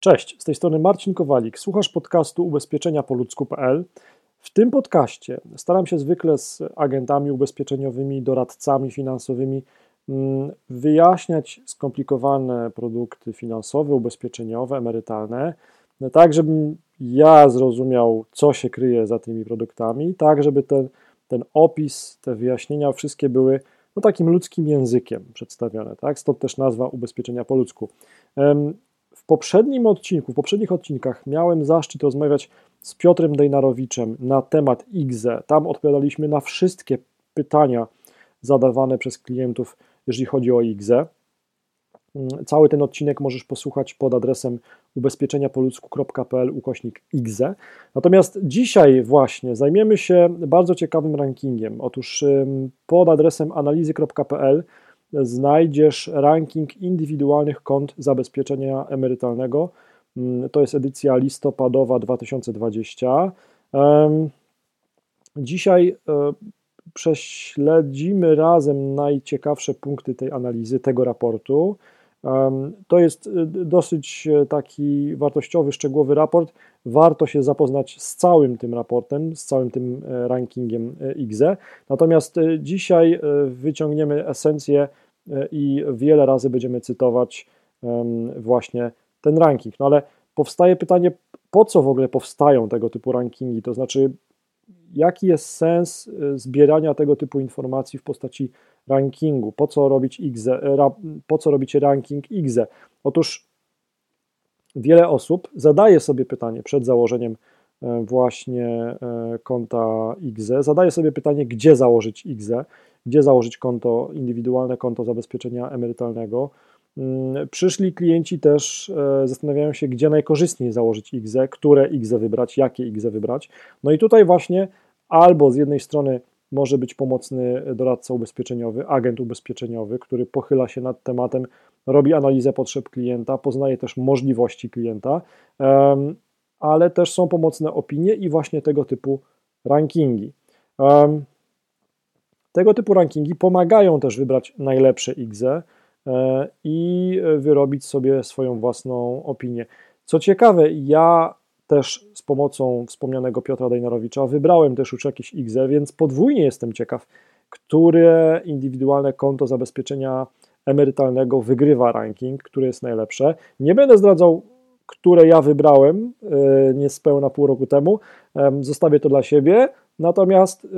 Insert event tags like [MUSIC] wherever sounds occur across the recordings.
Cześć, z tej strony Marcin Kowalik. Słuchasz podcastu ubezpieczenia po ludzku.pl. W tym podcaście staram się zwykle z agentami ubezpieczeniowymi, doradcami finansowymi mm, wyjaśniać skomplikowane produkty finansowe, ubezpieczeniowe, emerytalne, tak żebym ja zrozumiał, co się kryje za tymi produktami, tak żeby ten, ten opis, te wyjaśnienia wszystkie były no, takim ludzkim językiem przedstawione. Tak? Stąd też nazwa ubezpieczenia po ludzku. W poprzednim odcinku, w poprzednich odcinkach miałem zaszczyt rozmawiać z Piotrem Dejnarowiczem na temat IGZE. Tam odpowiadaliśmy na wszystkie pytania zadawane przez klientów, jeżeli chodzi o IGZE. Cały ten odcinek możesz posłuchać pod adresem ubezpieczeniapoludzku.pl ukośnik IGZE. Natomiast dzisiaj właśnie zajmiemy się bardzo ciekawym rankingiem. Otóż pod adresem analizy.pl znajdziesz ranking indywidualnych kont zabezpieczenia emerytalnego. Mm, to jest edycja listopadowa 2020. Dzisiaj e, prześledzimy razem najciekawsze punkty tej analizy, tego raportu. To jest e, dosyć e, taki wartościowy, szczegółowy raport. Warto się zapoznać z całym tym raportem, z całym tym rankingiem IGZE. Natomiast dzisiaj wyciągniemy esencję i wiele razy będziemy cytować właśnie ten ranking. No ale powstaje pytanie, po co w ogóle powstają tego typu rankingi? To znaczy, jaki jest sens e, zbierania tego typu informacji w postaci rankingu? Po co robić IGZE, po co robić ranking IGZE? Otóż wiele osób zadaje sobie pytanie przed założeniem e, właśnie e, konta IGZE, zadaje sobie pytanie, gdzie założyć IGZE, gdzie założyć konto, indywidualne konto zabezpieczenia emerytalnego. Mm, przyszli klienci też e, zastanawiają się, gdzie najkorzystniej założyć IGZE, które IGZE wybrać, jakie IGZE wybrać. No i tutaj właśnie albo z jednej strony może być pomocny doradca ubezpieczeniowy, agent ubezpieczeniowy, który pochyla się nad tematem, robi analizę potrzeb klienta, poznaje też możliwości klienta, ale też są pomocne opinie i właśnie tego typu rankingi. Tego typu rankingi pomagają też wybrać najlepsze IGZE i wyrobić sobie swoją własną opinię. Co ciekawe, ja też z pomocą wspomnianego Piotra Dejnarowicza wybrałem też już jakieś IGZE, więc podwójnie jestem ciekaw, które indywidualne konto zabezpieczenia emerytalnego wygrywa ranking, które jest najlepsze. Nie będę zdradzał, które ja wybrałem e, niespełna pół roku temu. Zostawię to dla siebie, natomiast e,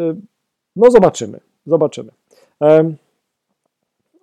no zobaczymy. Zobaczymy.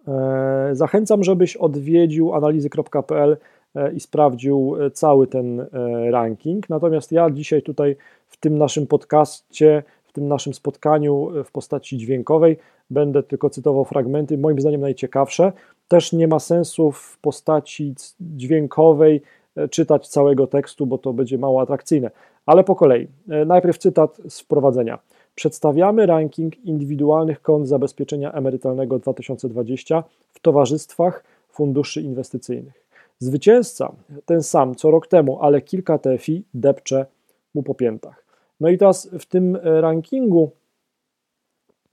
E, zachęcam, żebyś odwiedził analizy.pl e, i sprawdził e, cały ten ranking. Natomiast ja dzisiaj tutaj w tym naszym podcaście, w tym naszym spotkaniu w postaci dźwiękowej będę tylko cytował fragmenty, moim zdaniem najciekawsze. Też nie ma sensu w postaci dźwiękowej czytać całego tekstu, bo to będzie mało atrakcyjne. Ale po kolei. Najpierw cytat z wprowadzenia. Przedstawiamy ranking indywidualnych kont zabezpieczenia emerytalnego 2020 w towarzystwach funduszy inwestycyjnych. Zwycięzca, ten sam co rok temu, ale kilka TFI depcze mu po piętach. No i teraz w tym rankingu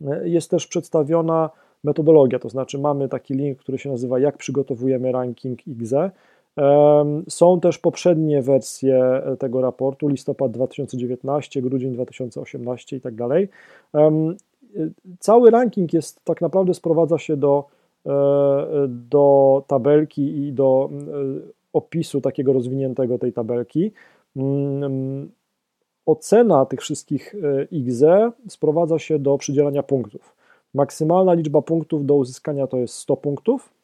e, jest też przedstawiona metodologia, to znaczy mamy taki link, który się nazywa Jak przygotowujemy ranking XE są też poprzednie wersje e, tego raportu, listopad 2019, grudzień 2018 i tak dalej. E, cały ranking jest tak naprawdę sprowadza się do, e, do tabelki i do opisu takiego rozwiniętego tej tabelki. Mm, ocena tych wszystkich XE sprowadza się do przydzielania punktów. Maksymalna liczba punktów do uzyskania to jest 100 punktów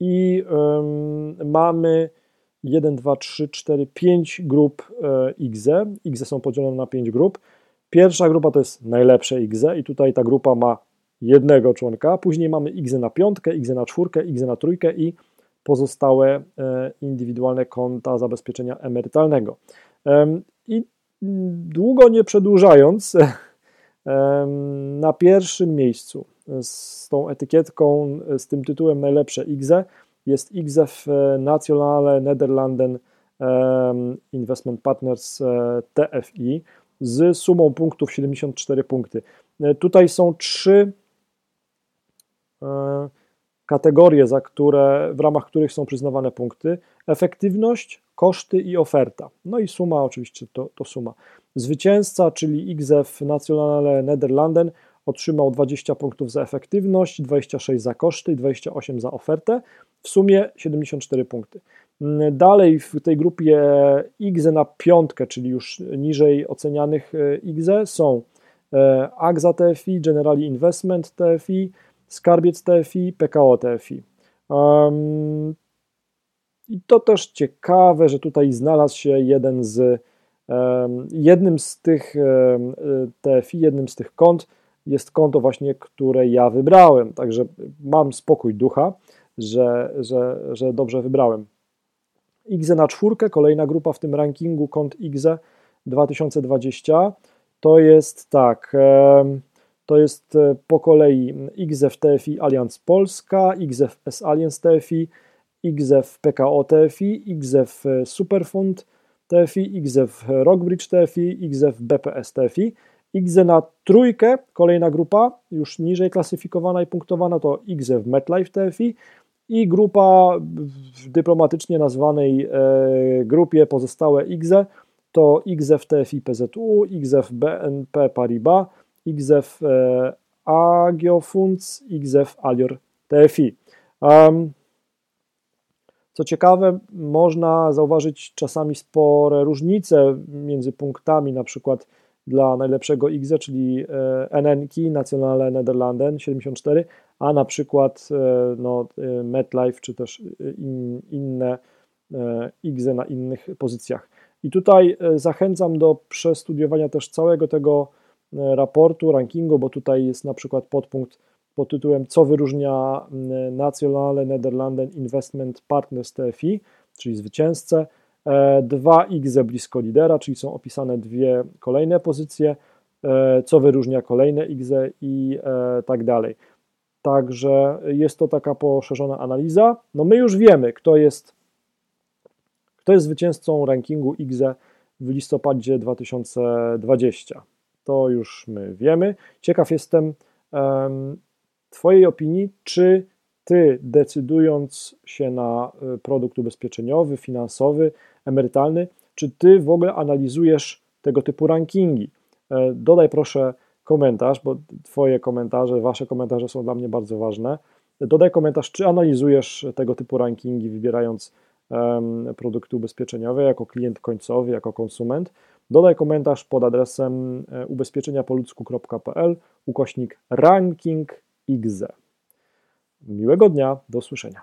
i mamy 1, 2, 3, 4, 5 grup XE. XE są podzielone na 5 grup. Pierwsza grupa to jest najlepsze XE i tutaj ta grupa ma jednego członka. Później mamy XE na piątkę, XE na czwórkę, XE na trójkę i pozostałe e, indywidualne konta zabezpieczenia emerytalnego. I długo nie przedłużając, [LAUGHS] na pierwszym miejscu z tą etykietką, z tym tytułem najlepsze IGZE jest IGZE w Nationale Nederlanden Investment Partners e, TFI z sumą punktów 74 punkty. E, tutaj są trzy e, kategorie, za które, w ramach których są przyznawane punkty. efektywność, koszty i oferta. No i suma, oczywiście to, to suma. Zwycięzca, czyli XF Nationale Nederlanden, otrzymał 20 punktów za efektywność, 26 za koszty i 28 za ofertę, w sumie 74 punkty. Dalej w tej grupie IGZE na piątkę, czyli już niżej ocenianych e, IGZE są e, AXA TFI, Generali Investment TFI, Skarbiec TFI, PKO TFI. I to też ciekawe, że tutaj znalazł się jeden z jednym z tych TFI, jednym z tych kont jest konto właśnie, które ja wybrałem. Także mam spokój ducha, że, że, że dobrze wybrałem. IGZE na czwórkę, kolejna grupa w tym rankingu kont IGZE 2020. To jest tak, to jest e, po kolei XF TFI Allianz Polska, XF S Allianz TFI, XF PKO TFI, XF Superfund TFI, XF Rockbridge TFI, XF BPS TFI. XZ na trójkę, kolejna grupa, już niżej klasyfikowana i punktowana to XF MetLife TFI i grupa w dyplomatycznie nazwanej e, grupie pozostałe XE to XF TFI PZU, XF BNP Paribas, XF e, Agiofunds, XF Alior TFI. Um, co ciekawe, można zauważyć czasami spore różnice między punktami, na przykład dla najlepszego XE, czyli e, NNK, Nationale Nederlanden 74, a na przykład e, no, e, MetLife czy też in, inne XE na innych pozycjach. I tutaj zachęcam do przestudiowania też całego tego raportu, rankingu, bo tutaj jest na przykład podpunkt pod tytułem Co wyróżnia Nationale Nederlanden Investment Partners TFI, czyli zwycięzcę, 2x e, blisko lidera, czyli są opisane dwie kolejne pozycje, e, co wyróżnia kolejne x i e, tak dalej. Także jest to taka poszerzona analiza. No my już wiemy, kto jest, kto jest zwycięzcą rankingu XE w listopadzie 2020. To już my wiemy. Ciekaw jestem Twojej opinii, czy Ty decydując się na produkt ubezpieczeniowy, finansowy, emerytalny, czy ty w ogóle analizujesz tego typu rankingi? E, dodaj proszę komentarz, bo Twoje komentarze, Wasze komentarze są dla mnie bardzo ważne. Dodaj komentarz, czy analizujesz tego typu rankingi, wybierając um, produkty ubezpieczeniowe jako klient końcowy, jako konsument. Dodaj komentarz pod adresem e, ubezpieczeniapoludzku.pl ukośnik ranking Miłego dnia, do usłyszenia.